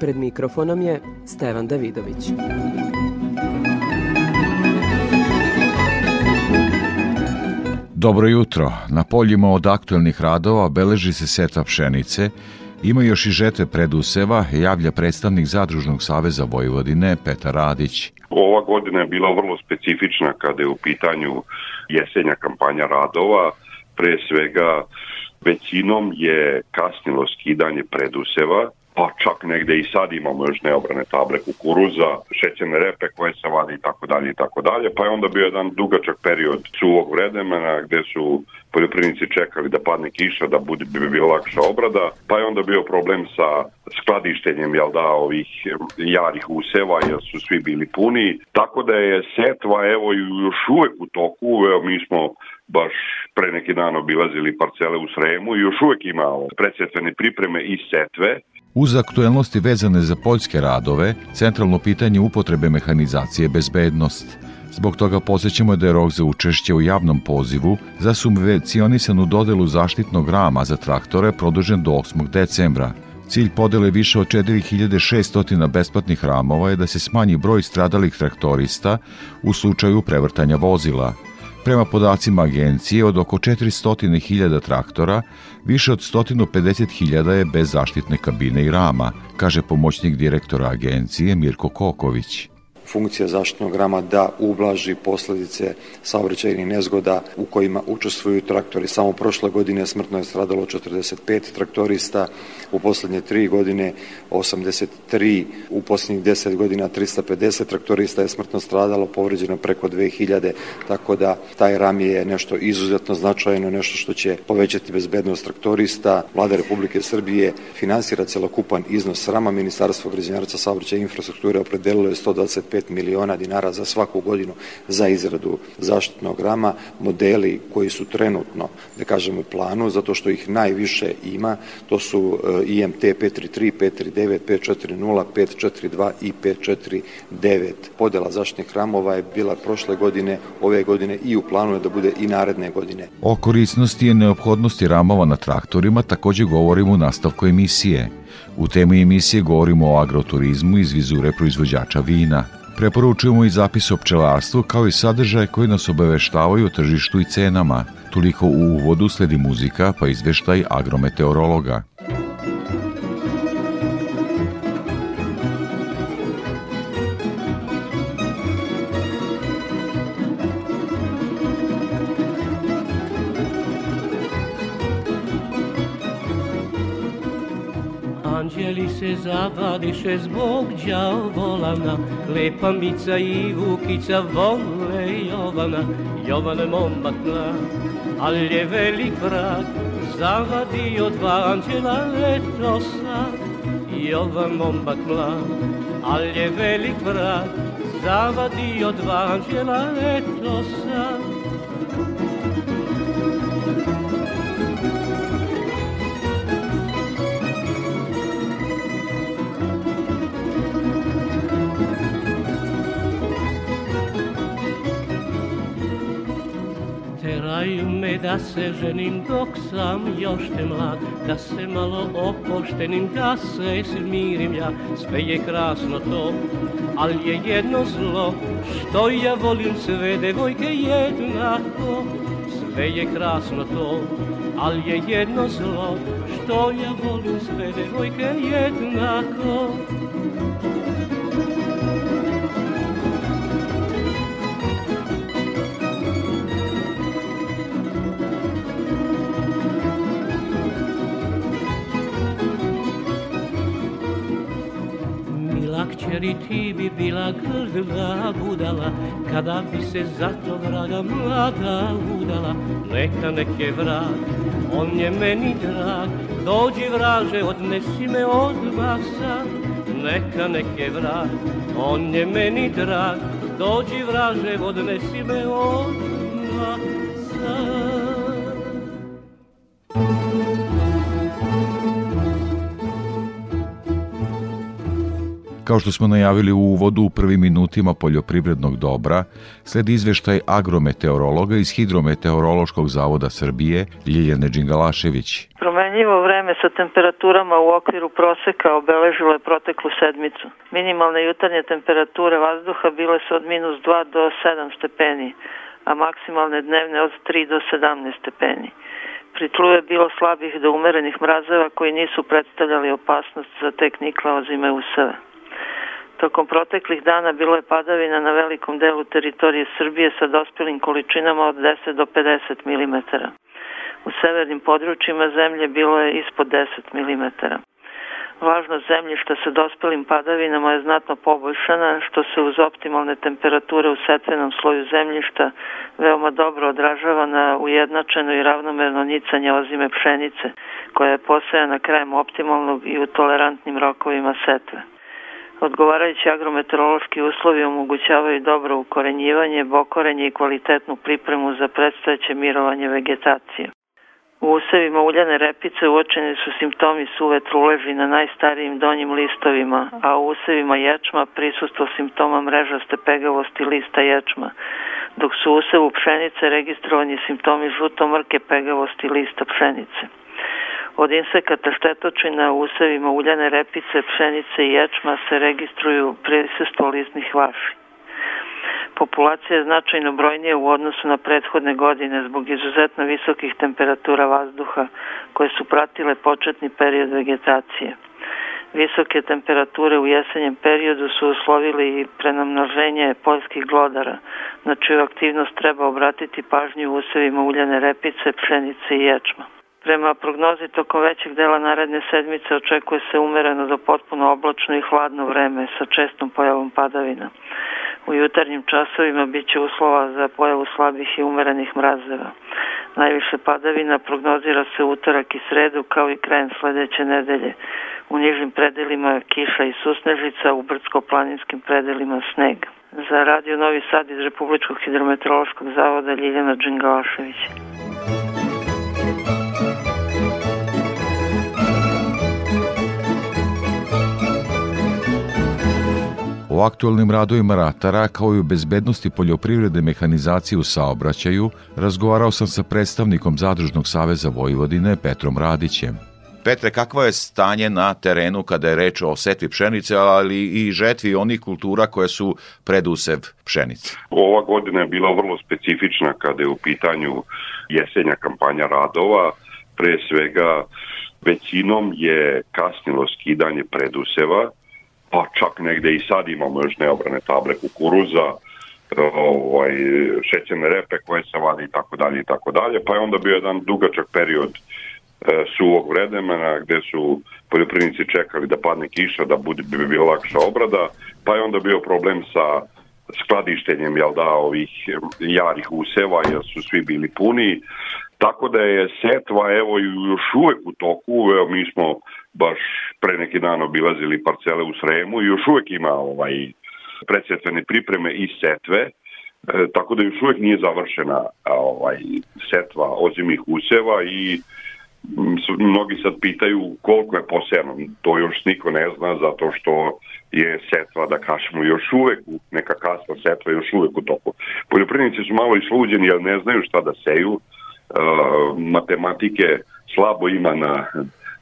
Pred mikrofonom je Stevan Davidović. Dobro jutro. Na poljima od aktuelnih radova beleži se setva pšenice, ima još i žetve preduseva, javlja predstavnik Zadružnog saveza Vojvodine Petar Radić. Ova godina je bila vrlo specifična kada je u pitanju jesenja kampanja radova. Pre svega većinom je kasnilo skidanje preduseva, pa čak negde i sad imamo još neobrane table kukuruza, šećerne repe koje se vade i tako dalje i tako dalje, pa je onda bio jedan dugačak period suvog vremena gde su poljoprivrednici čekali da padne kiša, da bude, bi bio lakša obrada, pa je onda bio problem sa skladištenjem jel da, ovih jarih useva jer su svi bili puni, tako da je setva evo još uvek u toku, evo mi smo baš pre neki dan obilazili parcele u Sremu i još uvek ima predsetvene pripreme i setve. Uz aktuelnosti vezane za poljske radove, centralno pitanje upotrebe mehanizacije je bezbednost. Zbog toga posjećamo da je rok za učešće u javnom pozivu za subvencionisanu dodelu zaštitnog rama za traktore produžen do 8. decembra. Cilj podele više od 4600 besplatnih ramova je da se smanji broj stradalih traktorista u slučaju prevrtanja vozila. Prema podacima agencije, od oko 400.000 traktora, više od 150.000 je bez zaštitne kabine i rama, kaže pomoćnik direktora agencije Mirko Koković funkcija zaštitnog rama da ublaži posledice saobraćajnih nezgoda u kojima učestvuju traktori. Samo prošle godine smrtno je stradalo 45 traktorista, u poslednje tri godine 83, u poslednjih 10 godina 350 traktorista je smrtno stradalo, povređeno preko 2000, tako da taj ram je nešto izuzetno značajno, nešto što će povećati bezbednost traktorista. Vlada Republike Srbije finansira celokupan iznos rama, Ministarstvo građanjarca saobraćaja i infrastrukture opredelilo je 125 5 miliona dinara za svaku godinu za izradu zaštitnog rama, modeli koji su trenutno, da kažem, u planu, zato što ih najviše ima, to su IMT 533, 539, 540, 542 i 549. Podela zaštitnih ramova je bila prošle godine, ove godine i u planu je da bude i naredne godine. O korisnosti i neophodnosti ramova na traktorima takođe govorimo u nastavku emisije. U temu emisije govorimo o agroturizmu iz vizure proizvođača vina. Preporučujemo i zapis o pčelarstvu kao i sadržaje koji nas obaveštavaju o tržištu i cenama. Toliko u uvodu sledi muzika pa izveštaj agrometeorologa. Se zavadiše zbog djavolana, Lepa Mica i Vukica vole Jovana, Jovana momak mlad, al je velik vrag, zavadio dva anđela letosa. Jovan momak mlad, al je velik vrag, zavadio dva anđela letosa. Teraju me da se ženim dok sam još te mlad Da se malo opoštenim, da se smirim ja. Sve je krasno to, ali je jedno zlo Što ja volim sve devojke jednako. Sve je krasno to, ali je jedno zlo Što ja volim sve devojke jednako kćeri ti bi bila grdla budala Kada bi se za to vraga mlada udala. Neka nek je vrag, on je meni drag Dođi vraže, odnesi me od vasa. Neka neke vrag, on je meni drag, dođi vraže, odnesi me odmah Kao što smo najavili u uvodu u prvim minutima poljoprivrednog dobra, sledi izveštaj agrometeorologa iz Hidrometeorološkog zavoda Srbije, Ljiljane Đingalašević. Promenljivo vreme sa temperaturama u okviru proseka obeležilo je proteklu sedmicu. Minimalne jutarnje temperature vazduha bile su od minus 2 do 7 stepeni, a maksimalne dnevne od 3 do 17 stepeni. Pri tlu je bilo slabih do umerenih mrazeva koji nisu predstavljali opasnost za tek nikla ozime useve. Tokom proteklih dana bilo je padavina na velikom delu teritorije Srbije sa dospelim količinama od 10 do 50 mm. U severnim područjima zemlje bilo je ispod 10 mm. Vlažnost zemljišta sa dospelim padavinama je znatno poboljšana, što se uz optimalne temperature u setvenom sloju zemljišta veoma dobro odražava na ujednačeno i ravnomerno nicanje ozime pšenice, koja je posejana krajem optimalnog i u tolerantnim rokovima setve. Odgovarajući agrometeorološki uslovi omogućavaju dobro ukorenjivanje, bokorenje i kvalitetnu pripremu za predstojeće mirovanje vegetacije. U usevima uljane repice uočeni su simptomi suve truleži na najstarijim donjim listovima, a u usevima ječma prisustvo simptoma mrežaste pegavosti lista ječma, dok su u usevu pšenice registrovani simptomi žuto-mrke pegavosti lista pšenice. Od insekata štetočina u usevima uljane repice, pšenice i ječma se registruju prisustvo listnih vaši. Populacija je značajno brojnija u odnosu na prethodne godine zbog izuzetno visokih temperatura vazduha koje su pratile početni period vegetacije. Visoke temperature u jesenjem periodu su uslovili i prenamnoženje poljskih glodara, na čiju aktivnost treba obratiti pažnju u usevima uljane repice, pšenice i ječma. Prema prognozi tokom većeg dela naredne sedmice očekuje se umereno do potpuno oblačno i hladno vreme sa čestom pojavom padavina. U jutarnjim časovima biće uslova za pojavu slabih i umerenih mrazeva. Najviše padavina prognozira se utorak i sredu kao i krajem sledeće nedelje. U nižim predelima kiša i susnežica, u brdsko-planinskim predelima sneg. Za radio Novi Sad iz Republičkog hidrometeorološkog zavoda Ljiljana Đingalašević. O aktualnim radovima ratara kao i o bezbednosti poljoprivrede mehanizacije u saobraćaju razgovarao sam sa predstavnikom Zadružnog saveza Vojvodine Petrom Radićem. Petre, kakvo je stanje na terenu kada je reč o setvi pšenice, ali i žetvi onih kultura koje su predusev pšenice? Ova godina je bila vrlo specifična kada je u pitanju jesenja kampanja radova. Pre svega većinom je kasnilo skidanje preduseva, pa čak negde i sad imamo još neobrane table kukuruza, ovaj, šećerne repe koje se vade i tako dalje i tako dalje, pa je onda bio jedan dugačak period e, suvog vremena gde su poljoprivrednici čekali da padne kiša, da bude, bi bilo lakša obrada, pa je onda bio problem sa skladištenjem jel da, ovih jarih useva jer su svi bili puni, tako da je setva evo još uvek u toku, evo mi smo baš pre neki dan obilazili parcele u Sremu i još uvek ima ovaj predsetvene pripreme i setve, e, tako da još uvek nije završena ovaj setva ozimih useva i mnogi sad pitaju koliko je posejano, to još niko ne zna zato što je setva, da kažemo, još uvek, neka kasna setva još uvek u toku. Poljoprivrednici su malo isluđeni jer ne znaju šta da seju, uh, matematike slabo ima na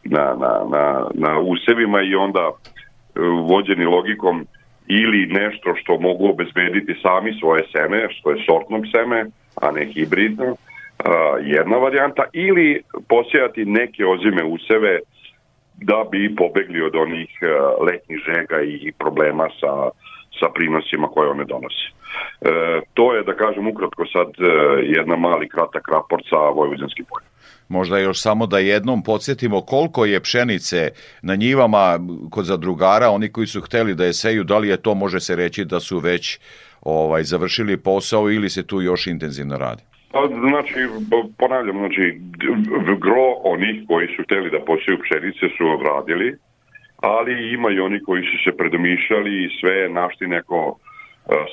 na, na, na, na usevima i onda e, vođeni logikom ili nešto što mogu obezbediti sami svoje seme, što je sortno seme, a ne hibridno, jedna varijanta, ili posijati neke ozime useve da bi pobegli od onih e, letnjih žega i problema sa, sa prinosima koje one donose. E, to je, da kažem ukratko sad, jedna mali kratak raport sa Vojvođanskim poljem. Možda još samo da jednom podsjetimo koliko je pšenice na njivama kod zadrugara, oni koji su hteli da je seju, da li je to može se reći da su već ovaj završili posao ili se tu još intenzivno radi? Pa, znači, ponavljam, znači, gro onih koji su hteli da posiju pšenice su odradili, ali ima i oni koji su se predomišljali i sve našli neko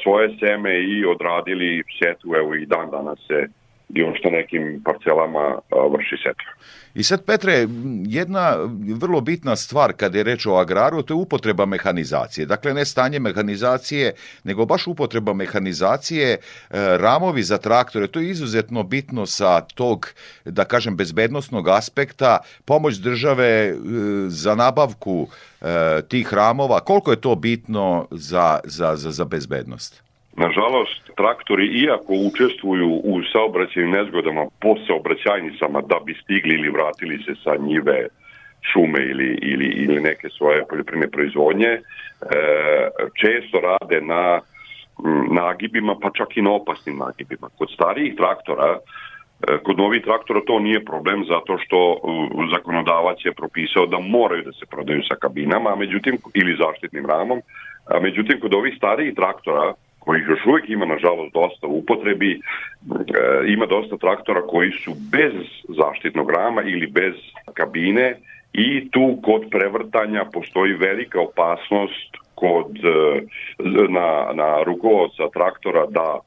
svoje seme i odradili setu, evo i dan danas se još na nekim parcelama vrši setva. I sad, Petre, jedna vrlo bitna stvar kada je reč o agraru, to je upotreba mehanizacije. Dakle, ne stanje mehanizacije, nego baš upotreba mehanizacije, e, ramovi za traktore, to je izuzetno bitno sa tog, da kažem, bezbednostnog aspekta, pomoć države e, za nabavku e, tih ramova. Koliko je to bitno za, za, za, za bezbednost? Nažalost, traktori, iako učestvuju u saobraćajnim nezgodama po saobraćajnicama da bi stigli ili vratili se sa njive, šume ili, ili, ili neke svoje poljoprivne proizvodnje, e, često rade na nagibima, pa čak i na opasnim nagibima. Kod starijih traktora, e, kod novih traktora to nije problem zato što zakonodavac je propisao da moraju da se prodaju sa kabinama, a međutim, ili zaštitnim ramom, a međutim, kod ovih starijih traktora, kojih još uvijek ima nažalost dosta upotrebi, e, ima dosta traktora koji su bez zaštitnog rama ili bez kabine i tu kod prevrtanja postoji velika opasnost kod e, na, na rukovodca traktora da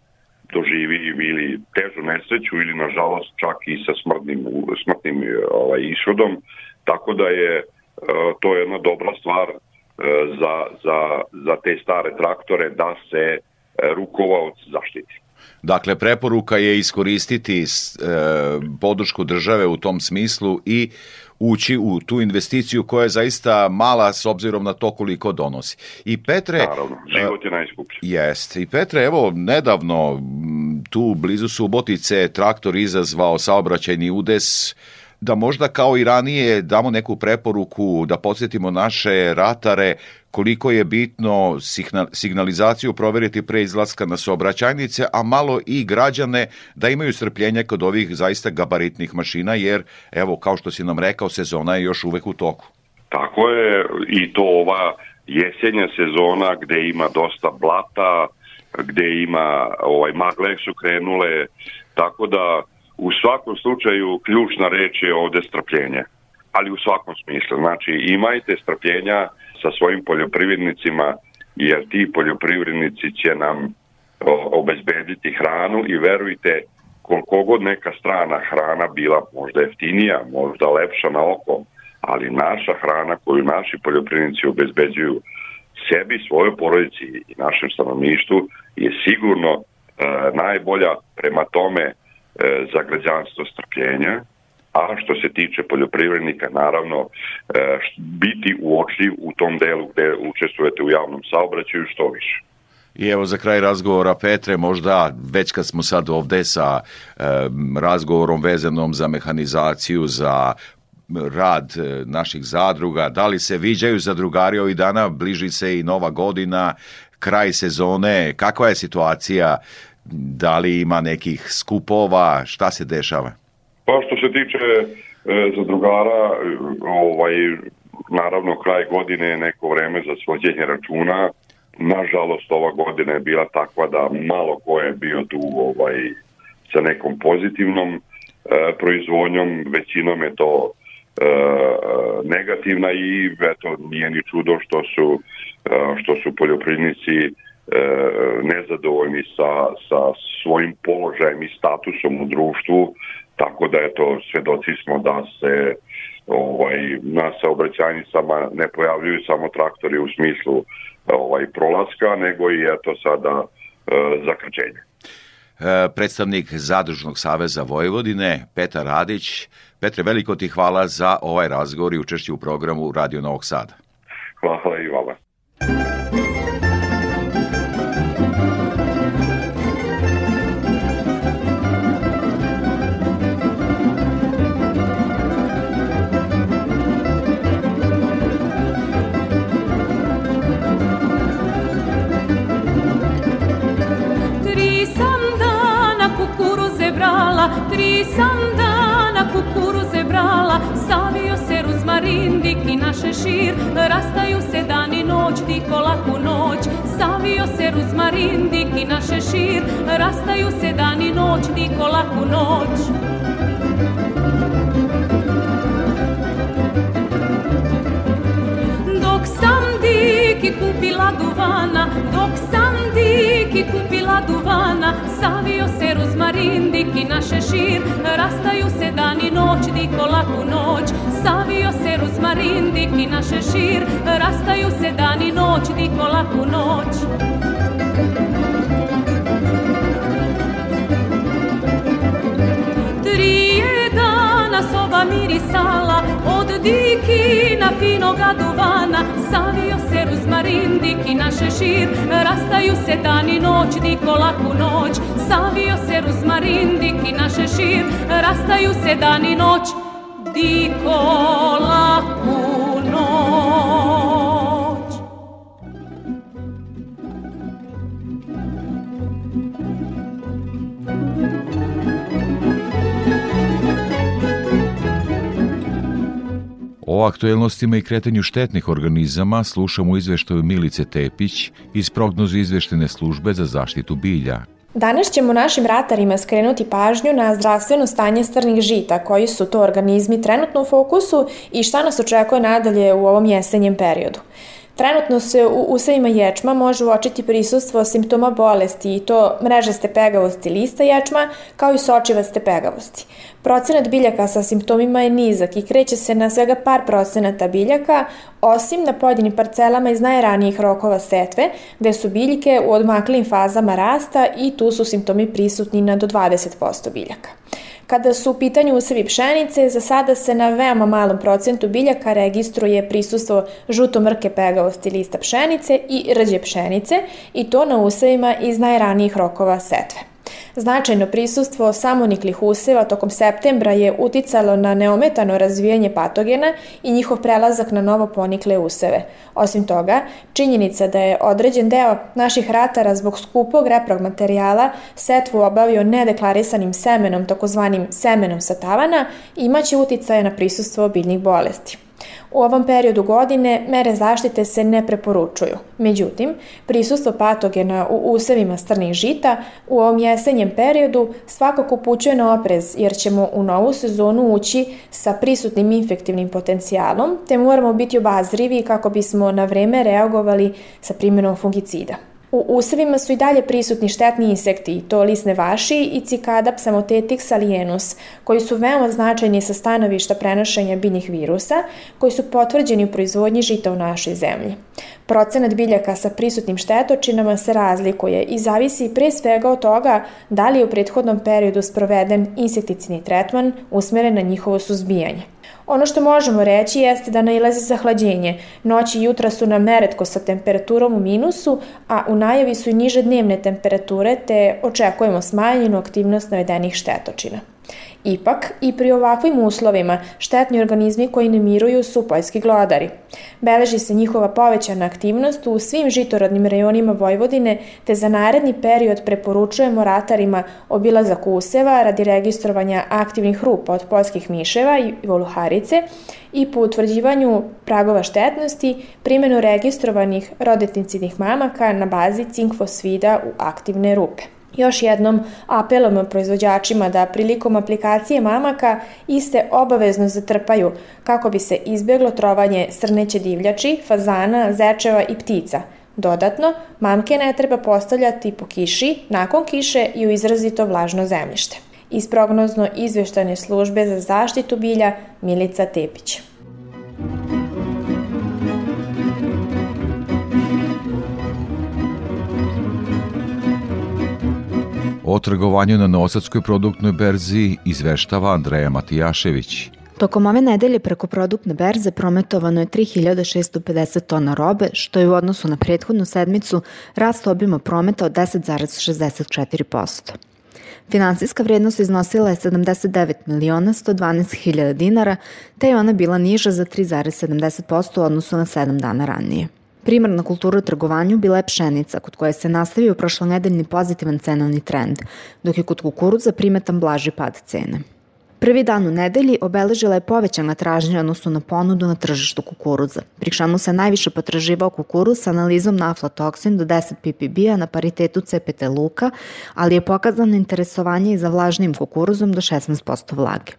doživi ili težu nesreću ili nažalost čak i sa smrtnim, smrtnim ovaj, ishodom. Tako da je e, to je jedna dobra stvar za, za, za te stare traktore da se rukovaoc zaštiti. Dakle, preporuka je iskoristiti e, podršku države u tom smislu i ući u tu investiciju koja je zaista mala s obzirom na to koliko donosi. I Petre... Naravno, život je najskuplji. Jest. I Petre, evo, nedavno tu blizu Subotice traktor izazvao saobraćajni udes da možda kao i ranije damo neku preporuku da podsjetimo naše ratare koliko je bitno signalizaciju proveriti pre izlaska na saobraćajnice, a malo i građane da imaju strpljenja kod ovih zaista gabaritnih mašina, jer evo, kao što si nam rekao, sezona je još uvek u toku. Tako je i to ova jesenja sezona gde ima dosta blata, gde ima ovaj magle su krenule, tako da u svakom slučaju ključna reč je ovde strpljenje. Ali u svakom smislu. Znači imajte strpljenja sa svojim poljoprivrednicima jer ti poljoprivrednici će nam obezbediti hranu i verujte koliko god neka strana hrana bila možda jeftinija, možda lepša na oko, ali naša hrana koju naši poljoprivrednici obezbeđuju sebi, svojoj porodici i našem stanovništvu je sigurno e, najbolja prema tome za građanstvo strpljenja, a što se tiče poljoprivrednika, naravno, e, biti uočljiv u tom delu gde učestvujete u javnom saobraćaju što više. I evo za kraj razgovora Petre, možda već kad smo sad ovde sa e, razgovorom vezanom za mehanizaciju, za rad e, naših zadruga, da li se viđaju zadrugari ovih dana, bliži se i nova godina, kraj sezone, kakva je situacija Da li ima nekih skupova? Šta se dešava? Pa što se tiče e, zadrugara, ovaj, naravno kraj godine je neko vreme za svođenje računa. Nažalost, ova godina je bila takva da malo ko je bio tu ovaj, sa nekom pozitivnom e, proizvodnjom, većinom je to e, negativna i eto nije ni čudo što su e, što su poljoprivrednici e, nezadovoljni sa, sa svojim položajem i statusom u društvu, tako da eto, svedoci smo da se ovaj, na saobraćajnicama ne pojavljuju samo traktori u smislu ovaj prolaska, nego i eto sada e, zakrčenje. E, predstavnik Zadružnog saveza Vojvodine, Petar Radić. Petre, veliko ti hvala za ovaj razgovor i učešće u programu Radio Novog Sada. Hvala i vama. Sam dana kukuruze brala, savio se ruzmarindik i naše šir, rastaju se dan i noć, tiko laku noć, savio se ruzmarindik i naše šir, rastaju se dan i noć, tiko laku noć. kupila duvana Dok sam diki kupila duvana Savio se rozmarin, diko laku noć Savio se rozmarin, diki na šešir Rastaju se dan i noć, diko laku noć. Trije dana soba mirisala Od dikina finoga duvana Savio se ruzmarin, dikina šešir Rastaju se dan i noć, diko laku noć Savio se ruzmarin, dikina šešir Rastaju se dan i noć, diko laku noć O aktuelnostima i kretanju štetnih organizama slušamo izveštaju Milice Tepić iz prognozu izveštene službe za zaštitu bilja. Danas ćemo našim ratarima skrenuti pažnju na zdravstveno stanje strnih žita, koji su to organizmi trenutno u fokusu i šta nas očekuje nadalje u ovom jesenjem periodu. Trenutno se u usevima ječma može uočiti prisustvo simptoma bolesti i to mrežaste pegavosti lista ječma kao i sočivaste pegavosti. Procenat biljaka sa simptomima je nizak i kreće se na svega par procenata biljaka, osim na pojedinim parcelama iz najranijih rokova setve, gde su biljke u odmaklim fazama rasta i tu su simptomi prisutni na do 20% biljaka. Kada su u pitanju usevi pšenice, za sada se na veoma malom procentu biljaka registruje prisustvo žuto-mrke pegavosti lista pšenice i rđe pšenice i to na usevima iz najranijih rokova setve. Značajno prisustvo samoniklih useva tokom septembra je uticalo na neometano razvijanje patogena i njihov prelazak na novo ponikle useve. Osim toga, činjenica da je određen deo naših ratara zbog skupog reprog materijala setvu obavio nedeklariranim semenom, takozvanim semenom sa tavana, imaće uticaje na prisustvo biljnih bolesti. U ovom periodu godine mere zaštite se ne preporučuju. Međutim, prisustvo patogena u usevima strnih žita u ovom jesenjem periodu svakako upućuje na oprez jer ćemo u novu sezonu ući sa prisutnim infektivnim potencijalom, te moramo biti obazrivi kako bismo na vreme reagovali sa primjenom fungicida. U usevima su i dalje prisutni štetni insekti, to lisne vaši i cikada psamotetix alienus, koji su veoma značajni sa stanovišta prenošenja biljnih virusa, koji su potvrđeni u proizvodnji žita u našoj zemlji. Procenat biljaka sa prisutnim štetočinama se razlikuje i zavisi pre svega od toga da li je u prethodnom periodu sproveden insekticidni tretman usmeren na njihovo suzbijanje. Ono što možemo reći jeste da nailazi zahlađenje. Noći i jutra su nam neretko sa temperaturom u minusu, a u najavi su i niže dnevne temperature, te očekujemo smanjenu aktivnost navedenih štetočina. Ipak, i pri ovakvim uslovima, štetni organizmi koji ne miruju su poljski glodari. Beleži se njihova povećana aktivnost u svim žitorodnim rejonima Vojvodine, te za naredni period preporučujemo ratarima obilazak useva radi registrovanja aktivnih rupa od poljskih miševa i voluharice i po utvrđivanju pragova štetnosti primjenu registrovanih rodetnicidnih mamaka na bazi cinkfosfida u aktivne rupe. Još jednom apelujemo proizvođačima da prilikom aplikacije mamaka iste obavezno zatrpaju kako bi se izbjeglo trovanje srneće divljači, fazana, zečeva i ptica. Dodatno, mamke ne treba postavljati po kiši, nakon kiše i u izrazito vlažno zemljište. Iz prognozno izveštane službe za zaštitu bilja Milica Tepić. O trgovanju na Novosadskoj produktnoj berzi izveštava Andreja Matijašević. Tokom ove nedelje preko produktne berze prometovano je 3650 tona robe, što je u odnosu na prethodnu sedmicu rast obima prometa od 10,64%. Finansijska vrednost iznosila je 79 miliona 112 hiljada dinara, te je ona bila niža za 3,70% u odnosu na 7 dana ranije. Primarna kultura u trgovanju bila je pšenica, kod koje se nastavio prošlonedeljni pozitivan cenovni trend, dok je kod kukuruza primetan blaži pad cene. Prvi dan u nedelji obeležila je povećana tražnja odnosno na ponudu na tržištu kukuruza, pri čemu se najviše potraživao kukuruz sa analizom na aflatoksin do 10 ppb-a na paritetu CPT luka, ali je pokazano interesovanje i za vlažnim kukuruzom do 16% vlage.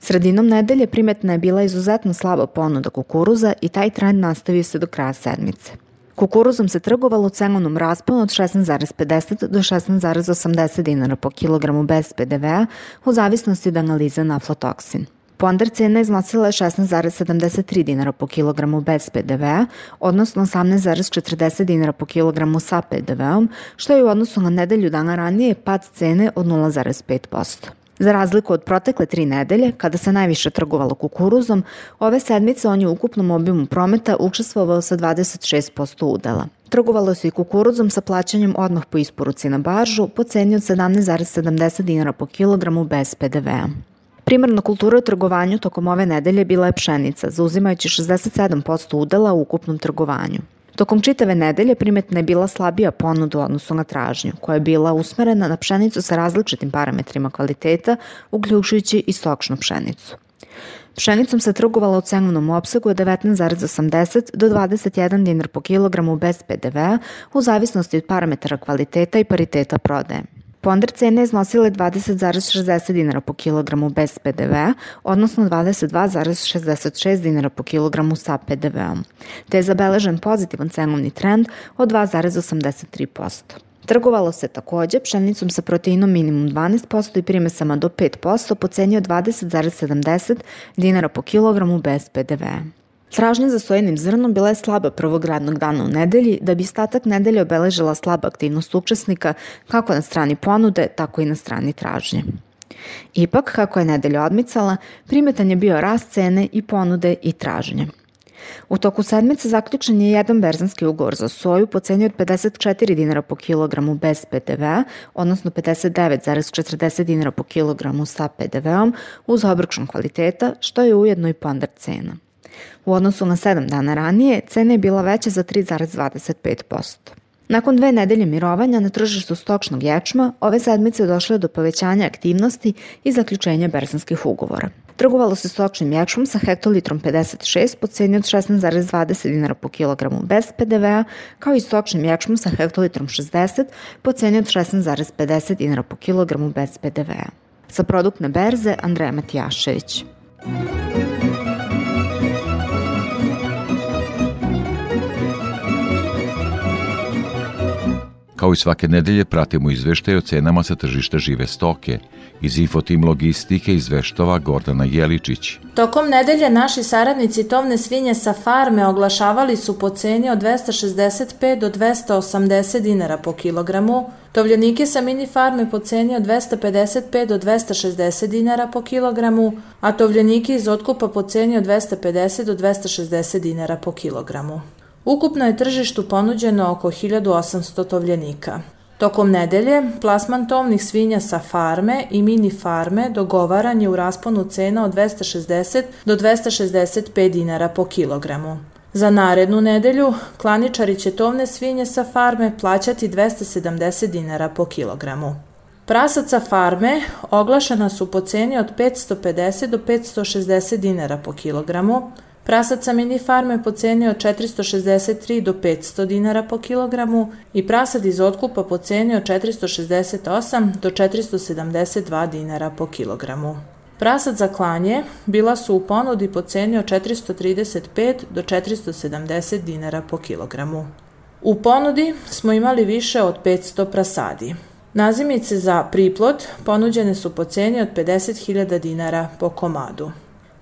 Sredinom nedelje primetna je bila izuzetno slaba ponuda kukuruza i taj trend nastavio se do kraja sedmice. Kukuruzom se trgovalo u cenovnom rasponu od 16,50 do 16,80 dinara po kilogramu bez PDV-a u zavisnosti od analize na aflatoksin. Ponder cena iznosila je 16,73 dinara po kilogramu bez PDV-a, odnosno 18,40 dinara po kilogramu sa PDV-om, što je u odnosu na nedelju dana ranije pad cene od 0,5%. Za razliku od protekle tri nedelje, kada se najviše trgovalo kukuruzom, ove sedmice on je u ukupnom obimu prometa učestvovao sa 26% udela. Trgovalo se i kukuruzom sa plaćanjem odmah po isporuci na baržu po ceni od 17,70 dinara po kilogramu bez PDV-a. Primarna kultura u trgovanju tokom ove nedelje bila je pšenica, zauzimajući 67% udela u ukupnom trgovanju. Tokom čitave nedelje primetna je bila slabija ponuda u odnosu na tražnju, koja je bila usmerena na pšenicu sa različitim parametrima kvaliteta, uključujući i stokšnu pšenicu. Pšenicom se trgovala u cenovnom opsegu od 19,80 do 21 dinar po kilogramu bez PDV-a u zavisnosti od parametara kvaliteta i pariteta prodaje. Ponder cene iznosile 20,60 dinara po kilogramu bez PDV, odnosno 22,66 dinara po kilogramu sa PDV-om, te je zabeležen pozitivan cenovni trend od 2,83%. Trgovalo se takođe pšenicom sa proteinom minimum 12% i primesama do 5% po ceni od 20,70 dinara po kilogramu bez PDV-a. Tražnja za sojenim zrnom bila je slaba prvog radnog dana u nedelji, da bi statak nedelje obeležila slaba aktivnost učesnika kako na strani ponude, tako i na strani tražnje. Ipak, kako je nedelja odmicala, primetan je bio rast cene i ponude i tražnje. U toku sedmice zaključen je jedan berzanski ugovor za soju po ceni od 54 dinara po kilogramu bez PDV-a, odnosno 59,40 dinara po kilogramu sa PDV-om uz obračun kvaliteta, što je ujedno i ponder cena. U odnosu na 7 dana ranije, cena je bila veća za 3,25%. Nakon dve nedelje mirovanja na tržištu stočnog ječma, ove sedmice došle do povećanja aktivnosti i zaključenja berzanskih ugovora. Trgovalo se stočnim ječmom sa hektolitrom 56 po ceni od 16,20 dinara po kilogramu bez PDV-a, kao i stočnim ječmom sa hektolitrom 60 po ceni od 16,50 dinara po kilogramu bez PDV-a. Sa produktne berze Andreja Matijašević. Kao i svake nedelje pratimo izveštaj o cenama sa tržišta žive stoke. Iz Infotim Logistike izveštava Gordana Jeličić. Tokom nedelje naši saradnici tovne svinje sa farme oglašavali su po ceni od 265 do 280 dinara po kilogramu, tovljenike sa mini farme po ceni od 255 do 260 dinara po kilogramu, a tovljenike iz otkupa po ceni od 250 do 260 dinara po kilogramu. Ukupno je tržištu ponuđeno oko 1800 tovljenika. Tokom nedelje, plasman tovnih svinja sa farme i mini farme dogovaran je u rasponu cena od 260 do 265 dinara po kilogramu. Za narednu nedelju, klaničari će tovne svinje sa farme plaćati 270 dinara po kilogramu. Prasaca farme oglašena su po ceni od 550 do 560 dinara po kilogramu, Prasac sa mini farme po ceni od 463 do 500 dinara po kilogramu i prasad iz otkupa po ceni od 468 do 472 dinara po kilogramu. Prasad za klanje bila su u ponudi po ceni od 435 do 470 dinara po kilogramu. U ponudi smo imali više od 500 prasadi. Nazimice za priplot ponuđene su po ceni od 50.000 dinara po komadu.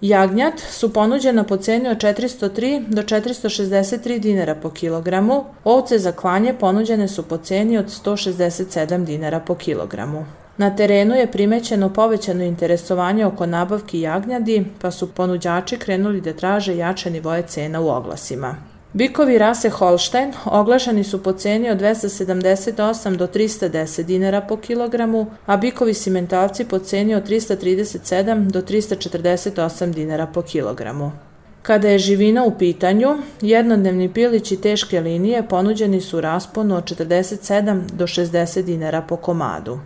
Jagnjat su ponuđena po ceni od 403 do 463 dinara po kilogramu, ovce za klanje ponuđene su po ceni od 167 dinara po kilogramu. Na terenu je primećeno povećano interesovanje oko nabavki jagnjadi, pa su ponuđači krenuli da traže jače nivoje cena u oglasima. Bikovi rase Holstein oglašeni su po ceni od 278 do 310 dinara po kilogramu, a bikovi simentavci po ceni od 337 do 348 dinara po kilogramu. Kada je živina u pitanju, jednodnevni pilići teške linije ponuđeni su u rasponu od 47 do 60 dinara po komadu.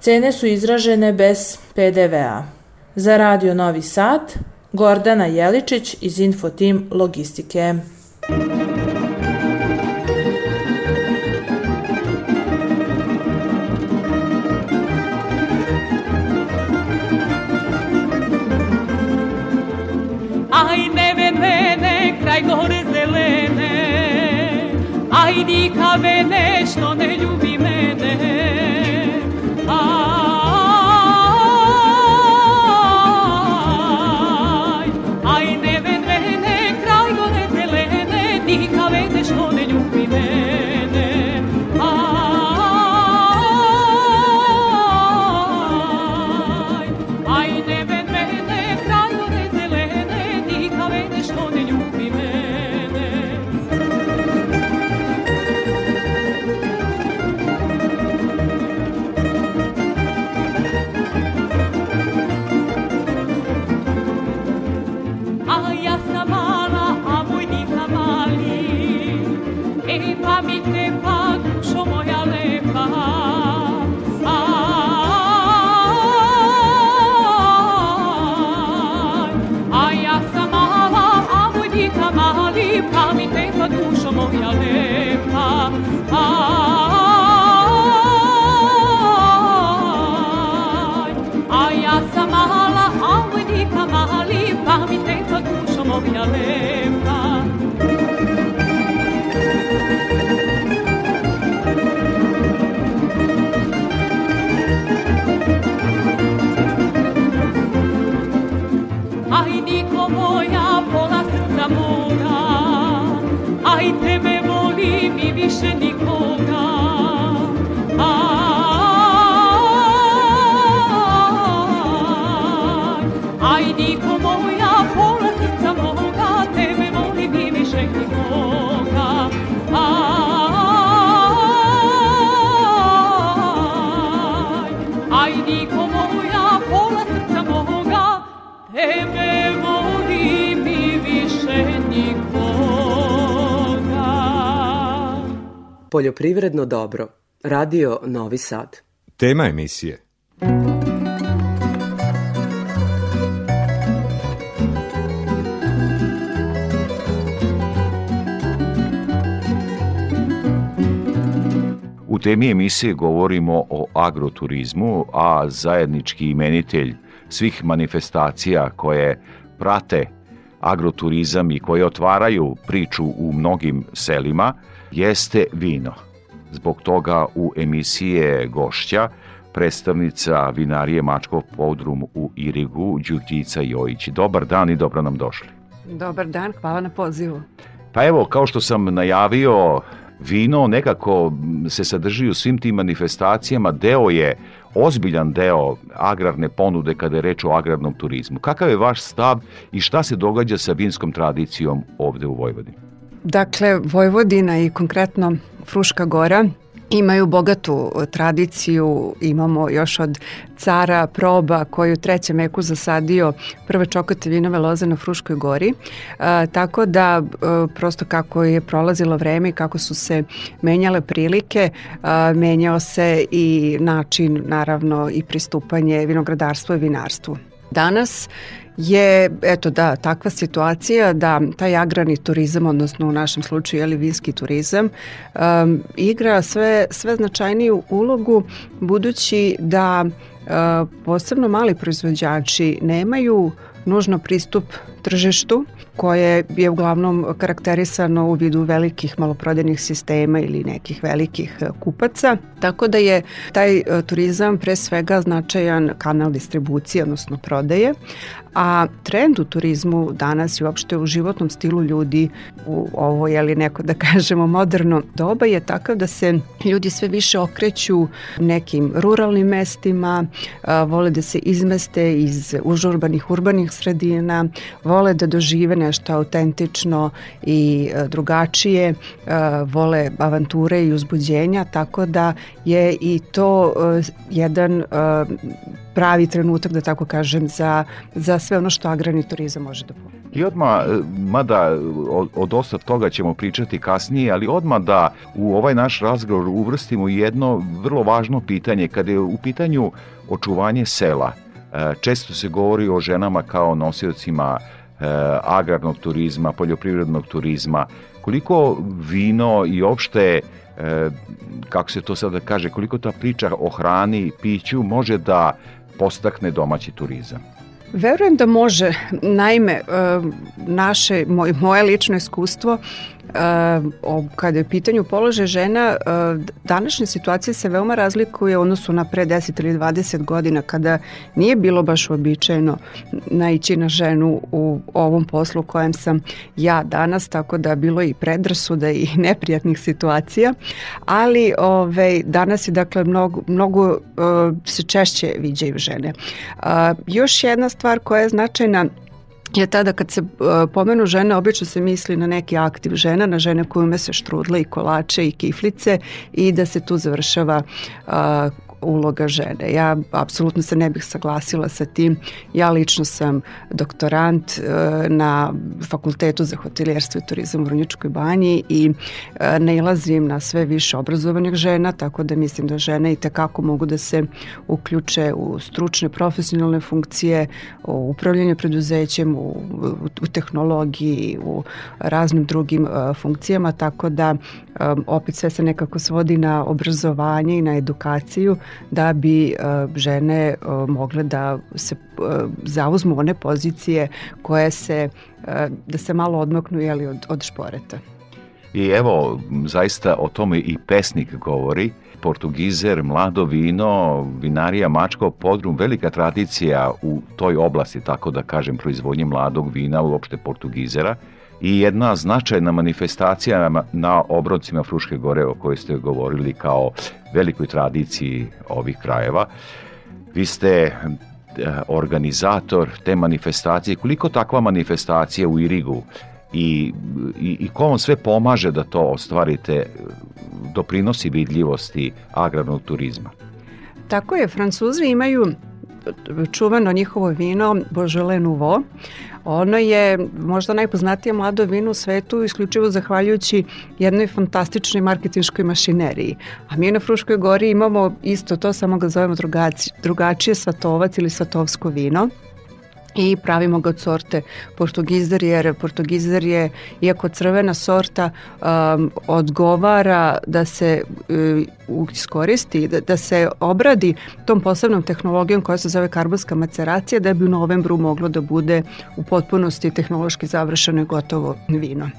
Cene su izražene bez PDV-a. Za Radio Novi Sad, Gordana Jeličić iz Infotim Logistike. Aj, neve, Poljoprivredno dobro. Radio Novi Sad. Tema emisije. U temi emisije govorimo o agroturizmu, a zajednički imenitelj svih manifestacija koje prate agroturizam i koje otvaraju priču u mnogim selima jeste vino. Zbog toga u emisije gošća predstavnica vinarije Mačkov podrum u Irigu, Đutica Jojić. Dobar dan i dobro nam došli. Dobar dan, hvala na pozivu. Pa evo, kao što sam najavio, vino nekako se sadrži u svim tim manifestacijama, deo je ozbiljan deo agrarne ponude kada je reč o agrarnom turizmu. Kakav je vaš stav i šta se događa sa vinskom tradicijom ovde u Vojvodini? Dakle, Vojvodina i konkretno Fruška Gora imaju bogatu tradiciju, imamo još od cara proba koji u trećem veku zasadio prve čokate vinove loze na Fruškoj gori, e, tako da e, prosto kako je prolazilo vreme i kako su se menjale prilike, e, menjao se i način naravno i pristupanje vinogradarstvu i vinarstvu. Danas je, eto da, takva situacija da taj agrarni turizam, odnosno u našem slučaju je li vinski turizam, um, igra sve, sve značajniju ulogu budući da uh, posebno mali proizvođači nemaju nužno pristup tržištu koje je uglavnom karakterisano u vidu velikih maloprodajnih sistema ili nekih velikih e, kupaca. Tako da je taj e, turizam pre svega značajan kanal distribucije, odnosno prodaje, a trend u turizmu danas i uopšte u životnom stilu ljudi u ovo, je li neko da kažemo moderno doba je takav da se ljudi sve više okreću nekim ruralnim mestima, a, vole da se izmeste iz užurbanih urbanih sredina, vole da dožive nešto autentično i a, drugačije, a, vole avanture i uzbuđenja, tako da je i to a, jedan pravi trenutak, da tako kažem, za, za sve ono što agrarni turizam može da ponudi. I odmah, e, mada o, o dosta toga ćemo pričati kasnije, ali odmah da u ovaj naš razgovor uvrstimo jedno vrlo važno pitanje. Kada je u pitanju očuvanje sela, e, često se govori o ženama kao nosiocima e, agrarnog turizma, poljoprivrednog turizma. Koliko vino i opšte kako se to sada kaže, koliko ta priča o hrani i piću može da postakne domaći turizam? Verujem da može. Naime, naše, moj, moje lično iskustvo kada je pitanju položaj žena, današnja situacija se veoma razlikuje u odnosu na pre 10 ili 20 godina kada nije bilo baš uobičajeno naići na ženu u ovom poslu kojem sam ja danas, tako da bilo i predrasuda i neprijatnih situacija, ali ove, danas je dakle mnogo, mnogo uh, se češće viđaju žene. Uh, još jedna stvar koja je značajna je tada kad se uh, pomenu žene, obično se misli na neki aktiv žena, na žene koje ume se štrudle i kolače i kiflice i da se tu završava uloga žene. Ja apsolutno se ne bih saglasila sa tim. Ja lično sam doktorant e, na Fakultetu za hotelijerstvo i turizam u Vrnjičkoj banji i e, nailazim na sve više obrazovanih žena, tako da mislim da žene i tekako mogu da se uključe u stručne profesionalne funkcije, u upravljanje preduzećem, u, u, tehnologiji, u raznim drugim uh, funkcijama, tako da opet sve se nekako svodi na obrazovanje i na edukaciju da bi uh, žene uh, mogle da se uh, zauzmu one pozicije koje se, da se malo odmaknu jeli, od, od šporeta. I evo, zaista o tome i pesnik govori, Portugizer, mlado vino, vinarija Mačko podrum, velika tradicija u toj oblasti, tako da kažem, proizvodnje mladog vina, uopšte Portugizera i jedna značajna manifestacija na obrodcima Fruške gore o kojoj ste govorili kao velikoj tradiciji ovih krajeva. Vi ste eh, organizator te manifestacije. Koliko takva manifestacija u Irigu i, i, i ko vam sve pomaže da to ostvarite, doprinosi vidljivosti agrarnog turizma? Tako je, Francuzi imaju čuvano njihovo vino Beaujolais Nouveau. Ono je možda najpoznatije mlado vino u svetu isključivo zahvaljujući jednoj fantastičnoj marketinškoj mašineriji. A mi na Fruškoj gori imamo isto to, samo ga zovemo drugačije, drugačije svatovac ili svatovsko vino i pravimo ga od sorte portugizer jer portugizer je iako crvena sorta um, odgovara da se uh, iskoristi da, da se obradi tom posebnom tehnologijom koja se zove karbonska maceracija da bi u novembru moglo da bude u potpunosti tehnološki završeno i gotovo vino.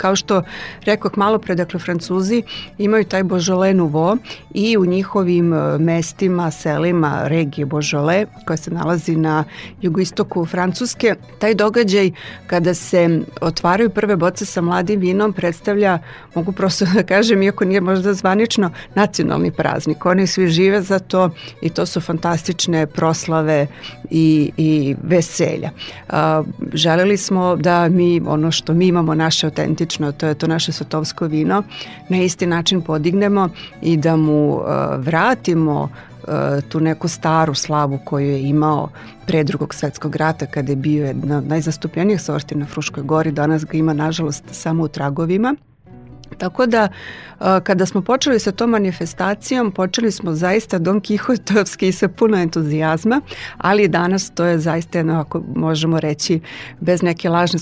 Kao što rekao malo pre, dakle, Francuzi imaju taj Beaujolais Nouveau i u njihovim e, mestima, selima regije Beaujolais, koja se nalazi na jugoistoku Francuske, taj događaj kada se otvaraju prve boce sa mladim vinom predstavlja, mogu prosto da kažem, iako nije možda zvanično, nacionalni praznik. Oni svi žive za to i to su fantastične proslave i, i veselja. A, želeli smo da mi, ono što mi imamo, naše autentične slično, to je to naše sotovsko vino, na isti način podignemo i da mu uh, vratimo uh, tu neku staru slavu koju je imao pre drugog svetskog rata kada je bio jedna od najzastupljenijih sorti na Fruškoj gori, danas ga ima nažalost samo u tragovima. Tako da kada smo počeli sa tom manifestacijom, počeli smo zaista Don Kihotovski sa puno entuzijazma, ali danas to je zaista jedno, ako možemo reći, bez neke lažne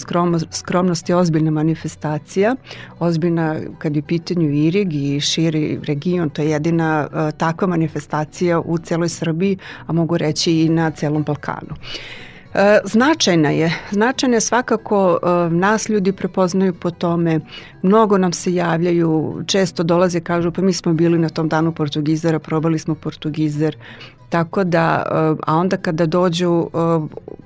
skromnosti, ozbiljna manifestacija. Ozbiljna kad je pitanju Irig i širi region, to je jedina takva manifestacija u celoj Srbiji, a mogu reći i na celom Balkanu. E, značajna je, značajna je svakako e, nas ljudi prepoznaju po tome, mnogo nam se javljaju, često dolaze kažu pa mi smo bili na tom danu portugizera, probali smo portugizer, tako da, e, a onda kada dođu,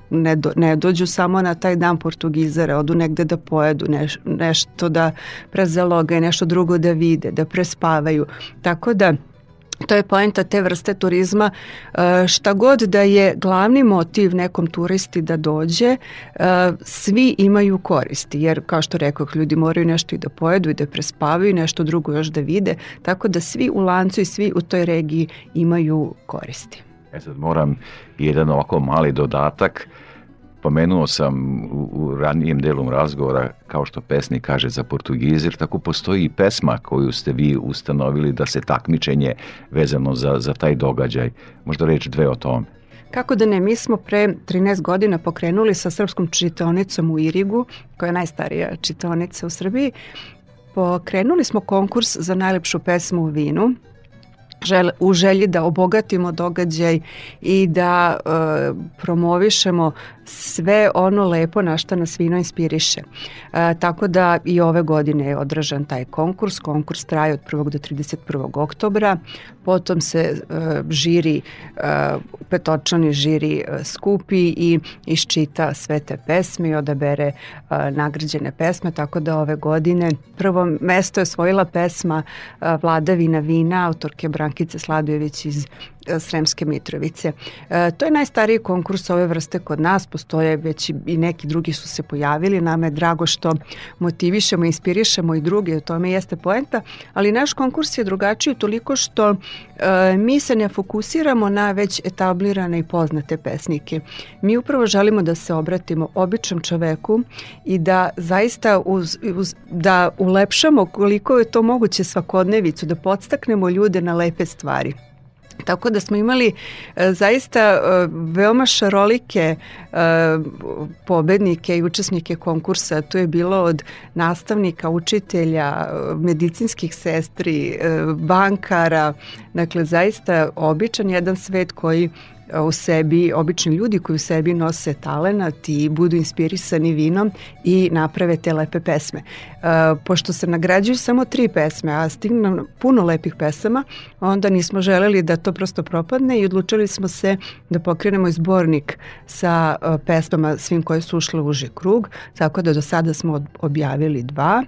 ne, do, ne dođu samo na taj dan portugizera, odu negde da pojedu, neš, nešto da prezalogaju, nešto drugo da vide, da prespavaju, tako da To je poenta te vrste turizma. E, šta god da je glavni motiv nekom turisti da dođe, e, svi imaju koristi, jer kao što rekao, ljudi moraju nešto i da pojedu i da prespavaju i nešto drugo još da vide, tako da svi u lancu i svi u toj regiji imaju koristi. E sad moram jedan ovako mali dodatak. Pomenuo sam u, u ranijem delom razgovora, kao što pesnik kaže za portugizir, tako postoji i pesma koju ste vi ustanovili da se takmičenje vezano za, za taj događaj. Možda reći dve o tome. Kako da ne, mi smo pre 13 godina pokrenuli sa srpskom čitaonicom u Irigu, koja je najstarija čitaonica u Srbiji. Pokrenuli smo konkurs za najlepšu pesmu u vinu žel, u želji da obogatimo događaj i da e, promovišemo sve ono lepo na što nas vino inspiriše. E, tako da i ove godine je odražan taj konkurs. Konkurs traje od 1. do 31. oktobra. Potom se e, žiri, e, petočani žiri e, skupi i iščita sve te pesme i odabere e, nagrađene pesme. Tako da ove godine prvo mesto je osvojila pesma e, Vladavina vina autorke Brankice Sladojević iz Sremske Mitrovice. E, to je najstariji konkurs ove vrste kod nas, postoje već i neki drugi su se pojavili, nama je drago što motivišemo, inspirišemo i druge, u tome jeste poenta, ali naš konkurs je drugačiji toliko što e, mi se ne fokusiramo na već etablirane i poznate pesnike. Mi upravo želimo da se obratimo običnom čoveku i da zaista uz, uz, da ulepšamo koliko je to moguće svakodnevicu, da podstaknemo ljude na lepe stvari. Tako da smo imali e, zaista e, veoma šarolike e, pobednike i učesnike konkursa. Tu je bilo od nastavnika, učitelja, medicinskih sestri, e, bankara, dakle zaista običan jedan svet koji u sebi, obični ljudi koji u sebi nose talenat i budu inspirisani vinom i naprave te lepe pesme. E, pošto se nagrađuju samo tri pesme, a stigne puno lepih pesama, onda nismo želeli da to prosto propadne i odlučili smo se da pokrenemo izbornik sa e, pesmama svim koje su ušle u uži krug, tako da do sada smo objavili dva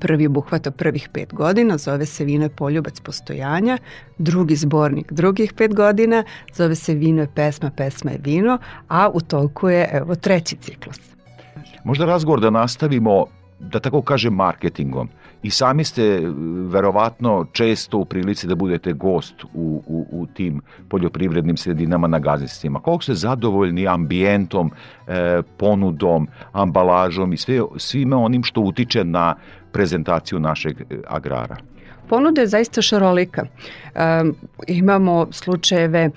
Prvi obuhvata prvih pet godina, zove se Vino je poljubac postojanja, drugi zbornik drugih pet godina, zove se Vino je pesma, pesma je vino, a u toku je evo treći ciklus. Možda razgovor da nastavimo, da tako kažem, marketingom. I sami ste e, verovatno često u prilici da budete gost u, u, u tim poljoprivrednim sredinama na gazdinstvima. Koliko ste zadovoljni ambijentom, e, ponudom, ambalažom i sve, svime onim što utiče na prezentaciju našeg e, agrara? Ponuda je zaista šarolika. E, imamo slučajeve e,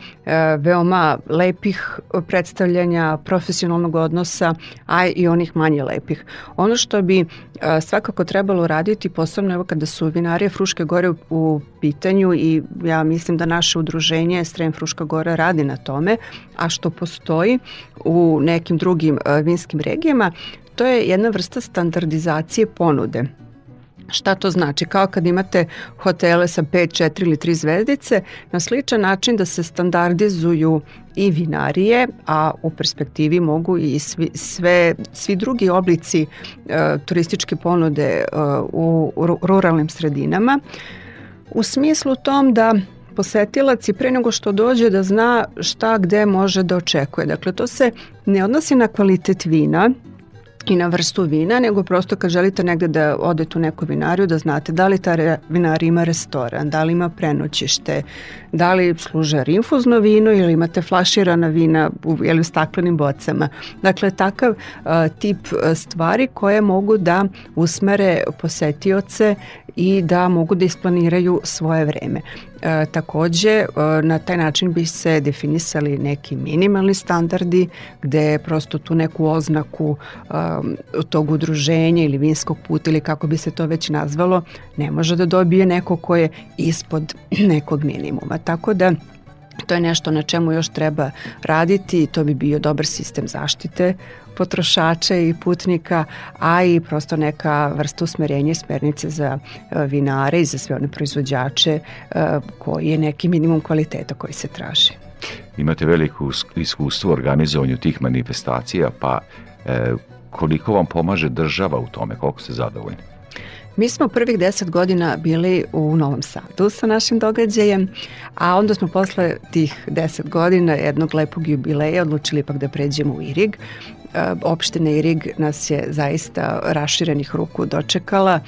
veoma lepih predstavljanja, profesionalnog odnosa, a i onih manje lepih. Ono što bi e, svakako trebalo raditi, posebno evo kada su vinarije Fruške gore u, u pitanju i ja mislim da naše udruženje Strem Fruška Gora radi na tome, a što postoji u nekim drugim e, vinskim regijama, to je jedna vrsta standardizacije ponude. Šta to znači? Kao kad imate hotele sa 5, 4 ili 3 zvezdice, na sličan način da se standardizuju i vinarije, a u perspektivi mogu i svi, sve, svi drugi oblici e, turističke ponude e, u, ruralnim sredinama. U smislu tom da posetilac i pre nego što dođe da zna šta gde može da očekuje. Dakle, to se ne odnosi na kvalitet vina, i na vrstu vina, nego prosto kad želite negde da odete u neku vinariju da znate da li ta vinarija ima restoran, da li ima prenoćište, da li služe rinfuzno vino ili imate flaširana vina u, ili u staklenim bocama. Dakle, takav a, tip stvari koje mogu da usmere posetioce i da mogu da isplaniraju svoje vreme. E, takođe, e, na taj način bi se definisali neki minimalni standardi gde prosto tu neku oznaku e, tog udruženja ili vinskog puta ili kako bi se to već nazvalo ne može da dobije neko ko je ispod nekog minimuma. Tako da To je nešto na čemu još treba raditi i to bi bio dobar sistem zaštite potrošača i putnika, a i prosto neka vrsta usmerenja i smernice za e, vinare i za sve one proizvođače e, koji je neki minimum kvaliteta koji se traži. Imate veliko iskustvo u organizovanju tih manifestacija, pa e, koliko vam pomaže država u tome, koliko ste zadovoljni? Mi smo prvih deset godina bili u Novom Sadu sa našim događajem, a onda smo posle tih deset godina jednog lepog jubileja odlučili ipak da pređemo u Irig. Opština Irig nas je zaista raširenih ruku dočekala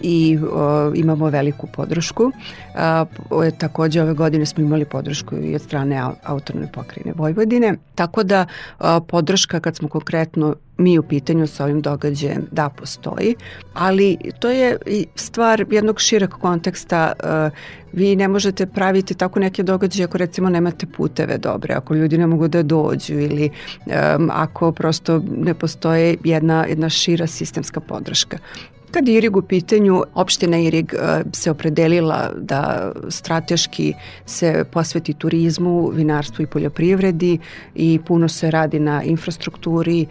i o, imamo veliku podršku. A, o, takođe ove godine smo imali podršku i od strane autonomne pokrajine Vojvodine, tako da a, podrška kad smo konkretno mi u pitanju sa ovim događajem da postoji, ali to je stvar jednog šireg konteksta. Vi ne možete praviti tako neke događaje ako recimo nemate puteve dobre, ako ljudi ne mogu da dođu ili ako prosto ne postoje jedna, jedna šira sistemska podrška. Kad je Irig u pitanju, opština Irig e, se opredelila da strateški se posveti turizmu, vinarstvu i poljoprivredi i puno se radi na infrastrukturi e,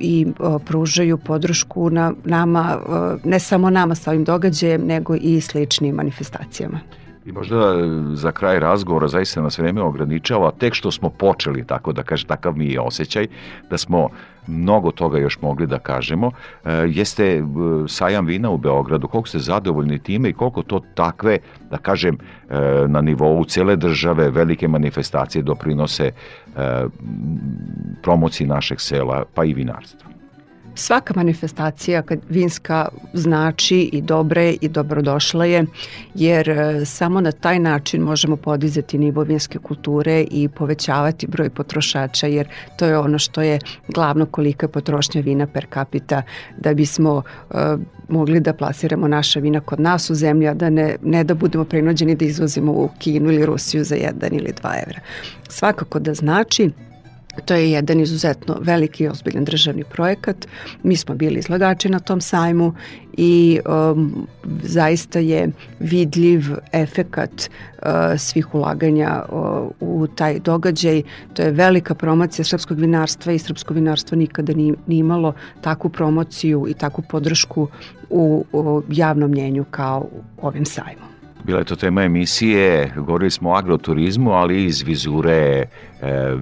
i e, pružaju podršku na nama, ne samo nama sa ovim događajem, nego i sličnim manifestacijama. I možda e, za kraj razgovora zaista nas vreme ograničava, tek što smo počeli, tako da kaže, takav mi je osjećaj, da smo mnogo toga još mogli da kažemo. E, jeste e, sajam vina u Beogradu, koliko ste zadovoljni time i koliko to takve, da kažem, e, na nivou cele države velike manifestacije doprinose e, promociji našeg sela, pa i vinarstva? Svaka manifestacija kad vinska znači i dobre i dobrodošla je, jer e, samo na taj način možemo podizati nivo vinske kulture i povećavati broj potrošača, jer to je ono što je glavno kolika je potrošnja vina per capita, da bismo uh, mogli da plasiramo naša vina kod nas u zemlji, a da ne, ne da budemo prinuđeni da izvozimo u Kinu ili Rusiju za 1 ili 2 evra. Svakako da znači To je jedan izuzetno veliki i ozbiljan državni projekat. Mi smo bili izlagači na tom sajmu i um, zaista je vidljiv efekat uh, svih ulaganja uh, u taj događaj. To je velika promocija srpskog vinarstva i srpsko vinarstvo nikada ni, ni imalo takvu promociju i takvu podršku u, u javnom mnjenju kao ovim sajmom. Bila je to tema emisije, govorili smo o agroturizmu, ali iz vizure e,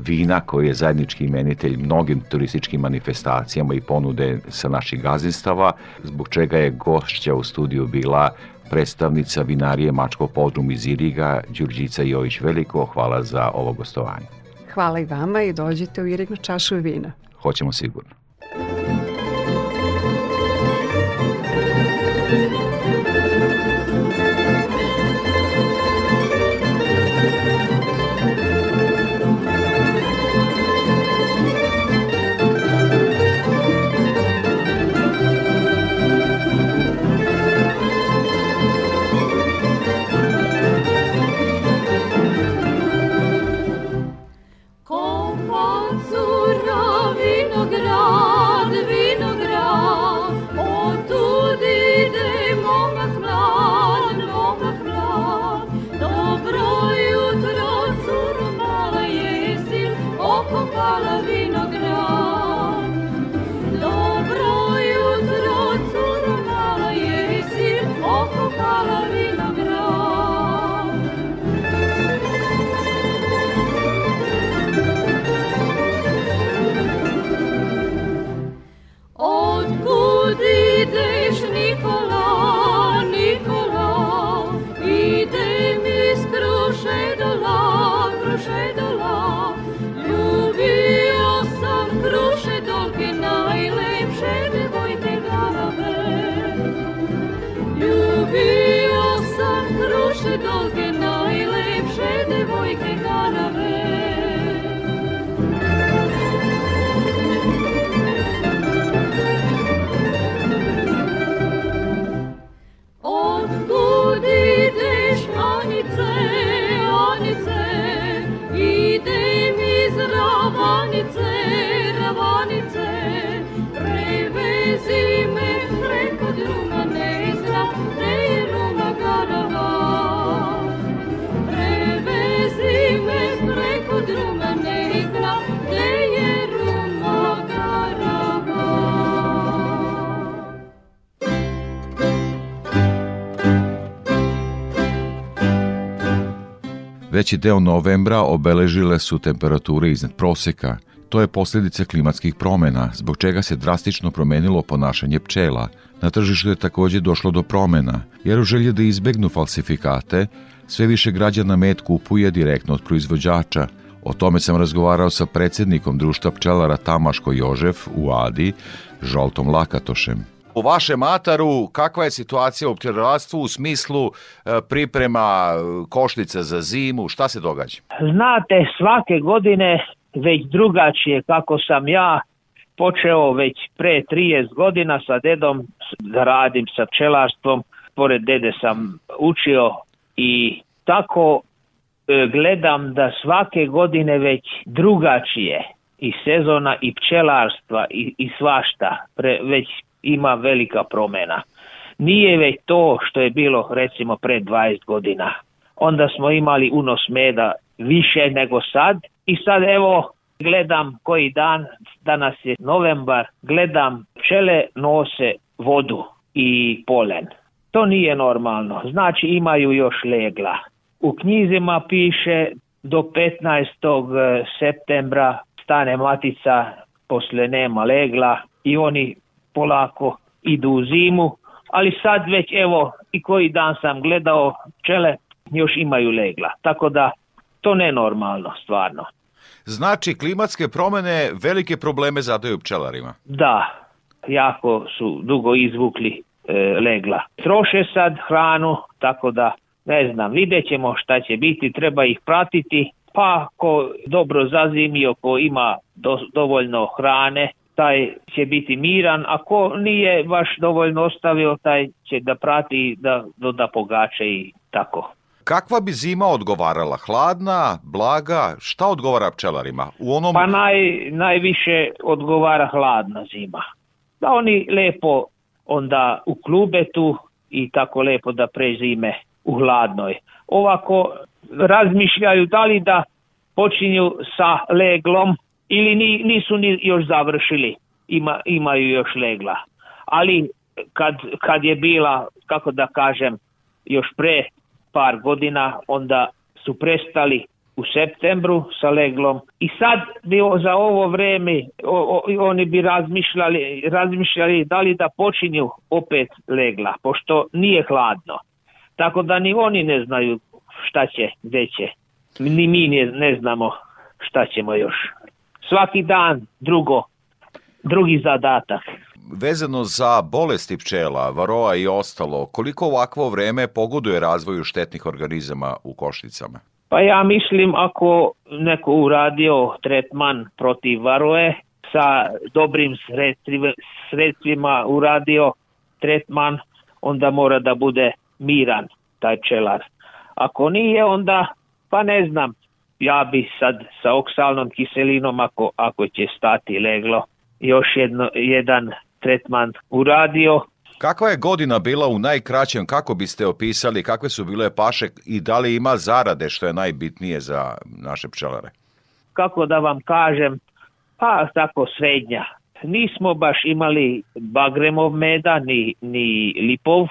vina koji je zajednički imenitelj mnogim turističkim manifestacijama i ponude sa naših gazdinstava, zbog čega je gošća u studiju bila predstavnica vinarije Mačko podrum iz Iriga, Đurđica Jović Veliko. Hvala za ovo gostovanje. Hvala i vama i dođite u Irig na čašu vina. Hoćemo sigurno. Veći deo novembra obeležile su temperature iznad proseka. To je posljedice klimatskih promena, zbog čega se drastično promenilo ponašanje pčela. Na tržištu je takođe došlo do promena, jer u želje da izbegnu falsifikate, sve više građana med kupuje direktno od proizvođača. O tome sam razgovarao sa predsednikom društva pčelara Tamaško Jožef u Adi, Žoltom Lakatošem. U vašem ataru kakva je situacija u pčelarstvu u smislu e, priprema e, košnica za zimu, šta se događa? Znate, svake godine već drugačije kako sam ja počeo već pre 30 godina sa dedom da radim sa pčelarstvom, pored dede sam učio i tako e, gledam da svake godine već drugačije i sezona i pčelarstva i, i svašta pre, već ima velika promena. Nije već to što je bilo recimo pred 20 godina. Onda smo imali unos meda više nego sad i sad evo gledam koji dan, danas je novembar, gledam pčele nose vodu i polen. To nije normalno, znači imaju još legla. U knjizima piše do 15. septembra stane matica, posle nema legla i oni polako idu u zimu, ali sad već evo i koji dan sam gledao pčele još imaju legla, tako da to nenormalno stvarno. Znači, klimatske promene velike probleme zadaju pčelarima. Da, jako su dugo izvukli e, legla. Troše sad hranu, tako da ne znam, vidjet ćemo šta će biti, treba ih pratiti, pa ko dobro zazimi, ko ima do, dovoljno hrane, taj će biti miran, a ko nije baš dovoljno ostavio, taj će da prati da doda pogače i tako. Kakva bi zima odgovarala? Hladna, blaga? Šta odgovara pčelarima? U onom... Pa naj, najviše odgovara hladna zima. Da oni lepo onda u klubetu i tako lepo da prezime u hladnoj. Ovako razmišljaju da li da počinju sa leglom ili ni, nisu ni još završili, ima, imaju još legla. Ali kad, kad je bila, kako da kažem, još pre par godina, onda su prestali u septembru sa leglom i sad bi za ovo vreme o, o, oni bi razmišljali, razmišljali da li da počinju opet legla, pošto nije hladno. Tako da ni oni ne znaju šta će, gde će. Ni mi ne, ne znamo šta ćemo još. Svaki dan drugo, drugi zadatak vezano za bolesti pčela, varoa i ostalo, koliko ovakvo vreme pogoduje razvoju štetnih organizama u košnicama? Pa ja mislim ako neko uradio tretman protiv varoe, sa dobrim sredstvima uradio tretman, onda mora da bude miran taj pčelar. Ako nije, onda, pa ne znam, ja bi sad sa oksalnom kiselinom, ako, ako će stati leglo, još jedno, jedan tretman uradio. Kakva je godina bila u najkraćem, kako biste opisali, kakve su bile paše i da li ima zarade što je najbitnije za naše pčelare? Kako da vam kažem, pa tako srednja. Nismo baš imali bagremov meda ni, ni lipov,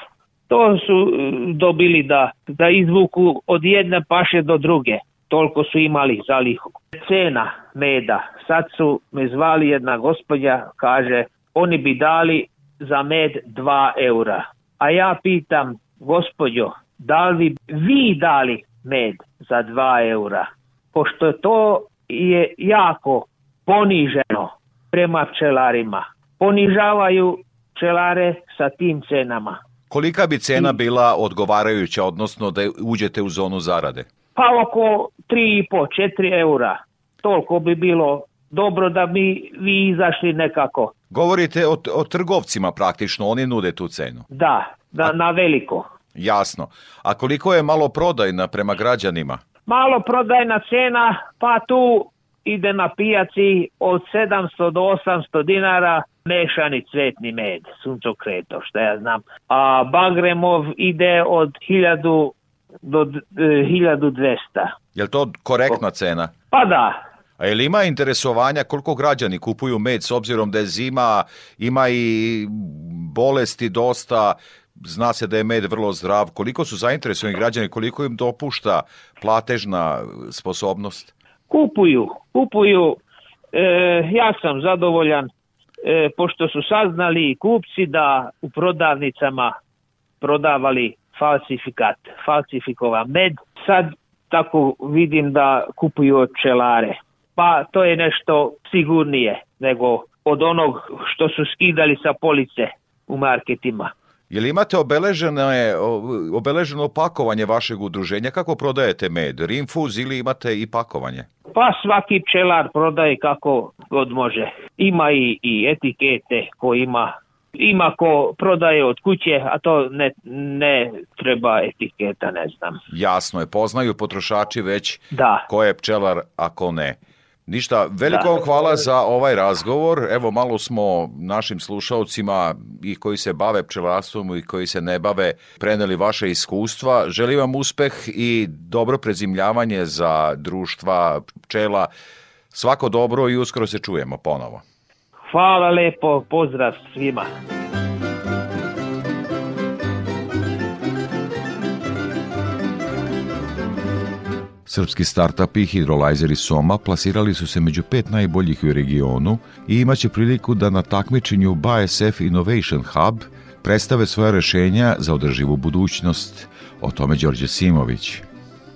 to su e, dobili da, da izvuku od jedne paše do druge. Toliko su imali zalihu. Cena meda. Sad su me zvali jedna gospodja, kaže, oni bi dali za med 2 eura. A ja pitam, gospođo, da li vi dali med za 2 eura? Pošto to je jako poniženo prema pčelarima. Ponižavaju pčelare sa tim cenama. Kolika bi cena bila odgovarajuća, odnosno da uđete u zonu zarade? Pa oko 3,5, 4 eura. Toliko bi bilo dobro da bi vi izašli nekako. Govorite o, o trgovcima praktično, oni nude tu cenu. Da, da A, na veliko. Jasno. A koliko je malo prodajna prema građanima? Malo prodajna cena, pa tu ide na pijaci od 700 do 800 dinara mešani cvetni med, suncokreto, što ja znam. A Bagremov ide od 1000 do 1200. Je li to korektna cena? Pa da, A je li ima interesovanja koliko građani kupuju med s obzirom da je zima, ima i bolesti dosta, zna se da je med vrlo zdrav, koliko su zainteresovani građani, koliko im dopušta platežna sposobnost? Kupuju, kupuju, e, ja sam zadovoljan, e, pošto su saznali kupci da u prodavnicama prodavali falsifikat, falsifikovan med, sad tako vidim da kupuju od čelare pa to je nešto sigurnije nego od onog što su skidali sa police u marketima. Je li imate obeleženo, obeleženo pakovanje vašeg udruženja? Kako prodajete med? Rinfuz ili imate i pakovanje? Pa svaki pčelar prodaje kako god može. Ima i, i etikete ko ima ima ko prodaje od kuće, a to ne, ne treba etiketa, ne znam. Jasno je, poznaju potrošači već da. ko je pčelar, a ko ne. Ništa, veliko vam hvala za ovaj razgovor. Evo malo smo našim slušalcima i koji se bave pčelarstvom i koji se ne bave preneli vaše iskustva. Želim vam uspeh i dobro prezimljavanje za društva pčela. Svako dobro i uskoro se čujemo ponovo. Hvala lepo, pozdrav svima. Srpski startupi hidrolajzeri Soma plasirali su se među pet najboljih u regionu i imaće priliku da na takmičenju BASF Innovation Hub predstave svoje rešenja za održivu budućnost. O tome Đorđe Simović.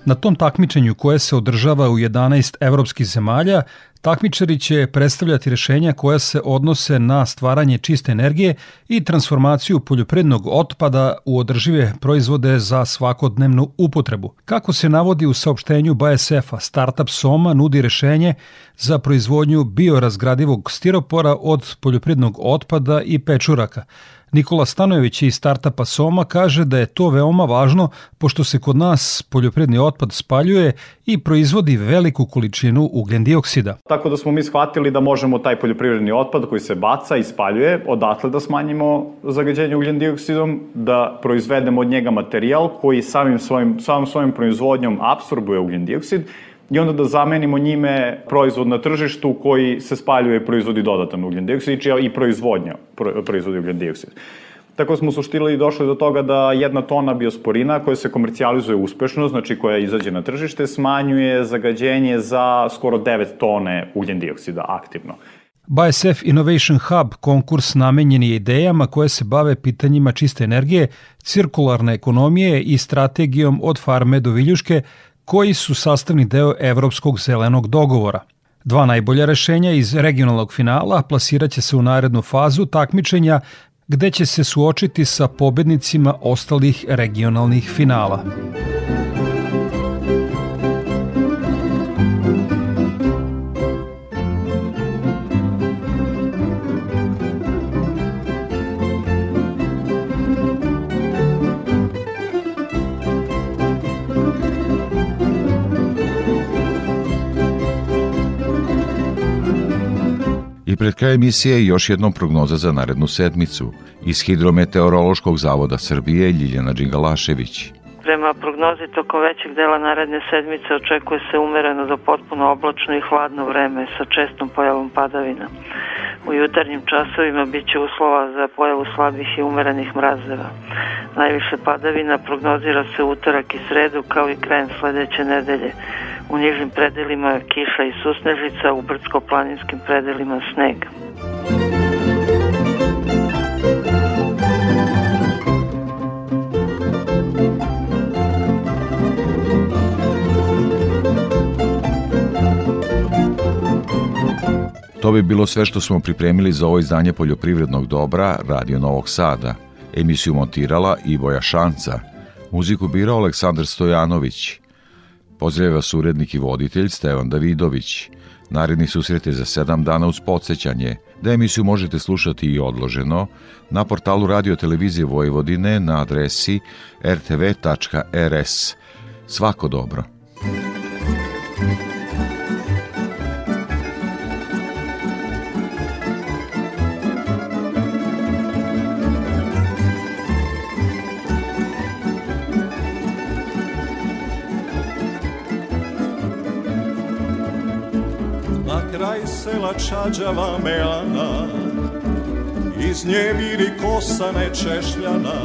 Na tom takmičenju koje se održava u 11 evropskih zemalja, takmičari će predstavljati rešenja koja se odnose na stvaranje čiste energije i transformaciju poljoprednog otpada u održive proizvode za svakodnevnu upotrebu. Kako se navodi u saopštenju BASF-a, startup Soma nudi rešenje za proizvodnju biorazgradivog stiropora od poljoprednog otpada i pečuraka – Nikola Stanojević iz startapa Soma kaže da je to veoma važno pošto se kod nas poljopredni otpad spaljuje i proizvodi veliku količinu ugljen dioksida. Tako da smo mi shvatili da možemo taj poljoprivredni otpad koji se baca i spaljuje, odatle da smanjimo zagađenje ugljen dioksidom, da proizvedemo od njega materijal koji samim svojim, samim svojim proizvodnjom absorbuje ugljen dioksid i onda da zamenimo njime proizvod na tržištu koji se spaljuje i proizvodi dodatan ugljen dioksid, i proizvodnja proizvodi ugljen dioksid. Tako smo suštili i došli do toga da jedna tona biosporina koja se komercijalizuje uspešno, znači koja izađe na tržište, smanjuje zagađenje za skoro 9 tone ugljen dioksida aktivno. BASF Innovation Hub konkurs namenjen je idejama koje se bave pitanjima čiste energije, cirkularne ekonomije i strategijom od farme do viljuške, koji su sastavni deo Evropskog zelenog dogovora. Dva najbolja rešenja iz regionalnog finala plasiraće se u narednu fazu takmičenja gde će se suočiti sa pobednicima ostalih regionalnih finala. Pred kraj emisije još jednom prognoza za narednu sedmicu. Iz Hidrometeorološkog zavoda Srbije Ljiljana Đingalašević. Prema prognozi tokom većeg dela naredne sedmice očekuje se umereno do potpuno oblačno i hladno vreme sa čestom pojavom padavina. U jutarnjim časovima biće uslova za pojavu slabih i umerenih mrazeva. Najviše padavina prognozira se utorak i sredu kao i krajem sledeće nedelje. U nižim predelima kiša i susnežica, u brdsko-planinskim predelima sneg. To bi bilo sve što smo pripremili za ovo izdanje poljoprivrednog dobra Radio Novog Sada. Emisiju montirala Ivoja Šanca. Muziku birao Aleksandar Stojanović. Pozdravlja vas urednik i voditelj Stevan Davidović. Naredni susret je za sedam dana uz podsjećanje, da emisiju možete slušati i odloženo na portalu Radio Televizije Vojvodine na adresi rtv.rs. Svako dobro! Sela čađava melana. Iz nje viri kosa nečešljana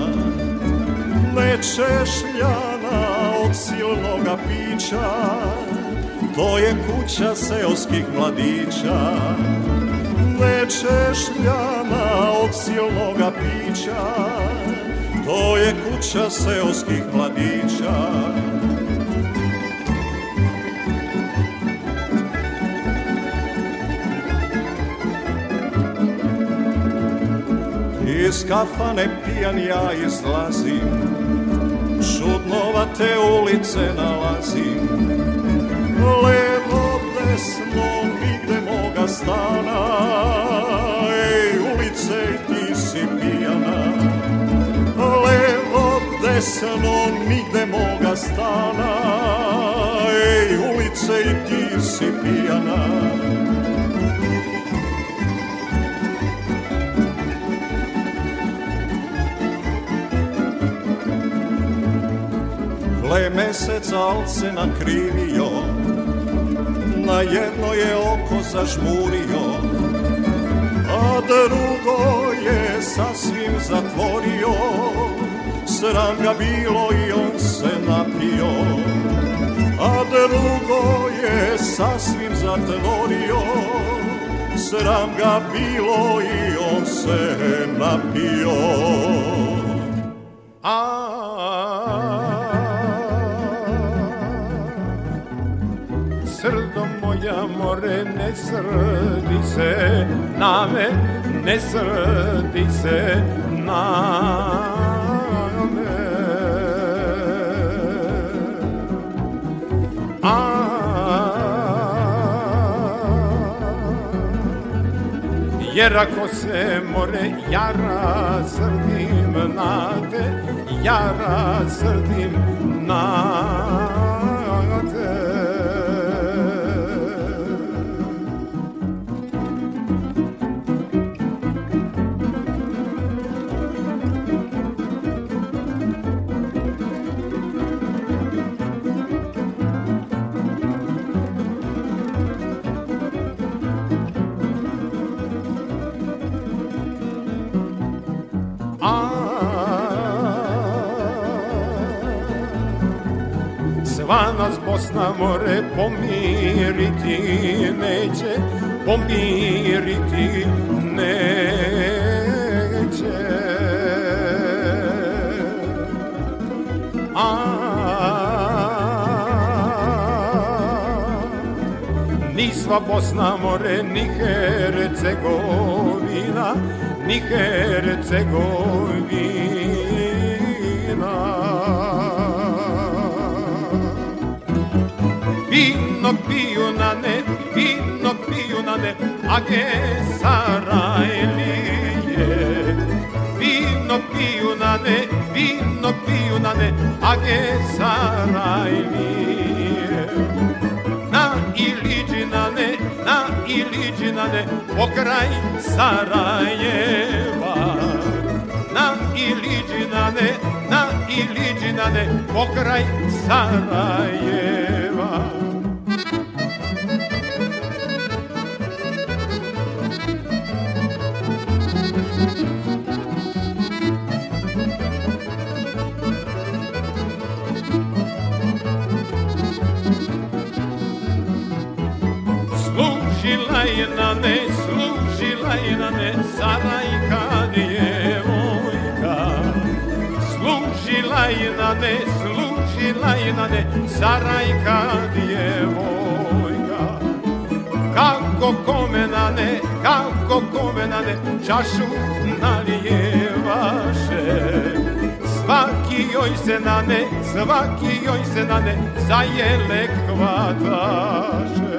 Nečešljana od silnoga pića. To je kuća seoskih mladića Nečešljana od silnoga pića. To je kuća seoskih mladića Iz kafane pijan ja izlazim. Čudnovate ulice nalazim. Levo, desno, nigde moga stana. Ej, ulice, ti si pijana. Levo, desno, nigde moga stana. Ej, ulice i ti si pijana Gle meseca al se nakrivio Na jedno je oko zažmurio A drugo je sasvim zatvorio. Sram ga bilo i on se napio A drugo je sasvim zatvorio. Sram ga bilo i on se napio more ne srdi se na me Ne srdi se na Jer ako se more jara srdim na te, jara srdim na te. Nas Bosna more pomiriti neće, pomiriti neće. A, ni sva Bosna more, ni Hercegovina, ni Hercegovina. vino pijunane, vino pijunane, a gdje Sarajlije? Vino pijunane, vino pijunane, a gdje Sarajlije? Na Iliđinane, na Iliđinane, pokraj Sarajeva. Na Iliđinane, na Iliđinane, pokraj Sarajeva. lajna ne služi, lajna ne sarajka djevojka. Služi lajna ne Lajnane, Sarajka djevojka. Kako kome nane, kako kome nane, čašu nalijevaše. Svaki joj se nane, svaki joj se nane, za jele hvataše.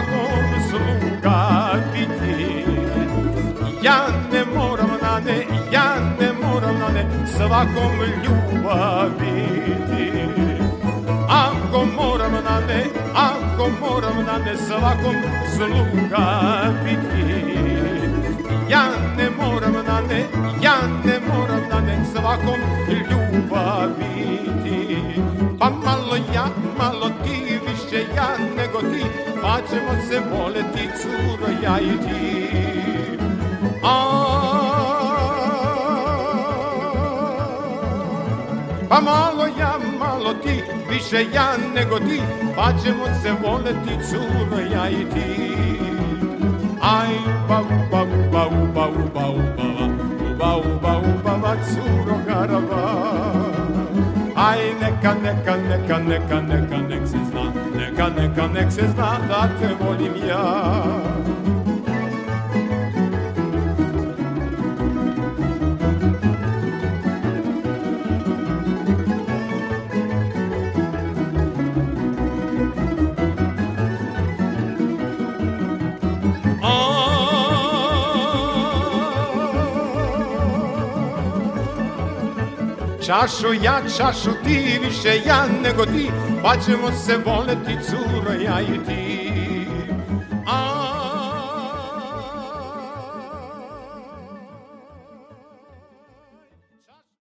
Svakom sluga biti. Ja ne moram na ne, ja ne moram na ne svakom ljubav biti. Ako moram na ne, ako moram na ne svakom sluga biti. Ja ne moram na ne, ja ne moram na ne svakom ljubav biti. Pa malo ja, malo ti, više ja nego ti Pa ćemo se voleti curo ja i ti. A, Pa malo ja, malo ti, više ja nego ti. Pa ćemo se voleti curo ja i ti. Aj, uba, uba, uba, uba, uba, uba, uba, uba, uba, uba, curo garava. Aj, neka, neka, neka, neka, neka, nek se neka, neka, nek se zna da te volim ja. Čašo ja, čašo ti, više ja nego ti, pa ćemo se voleti curo ja i ti.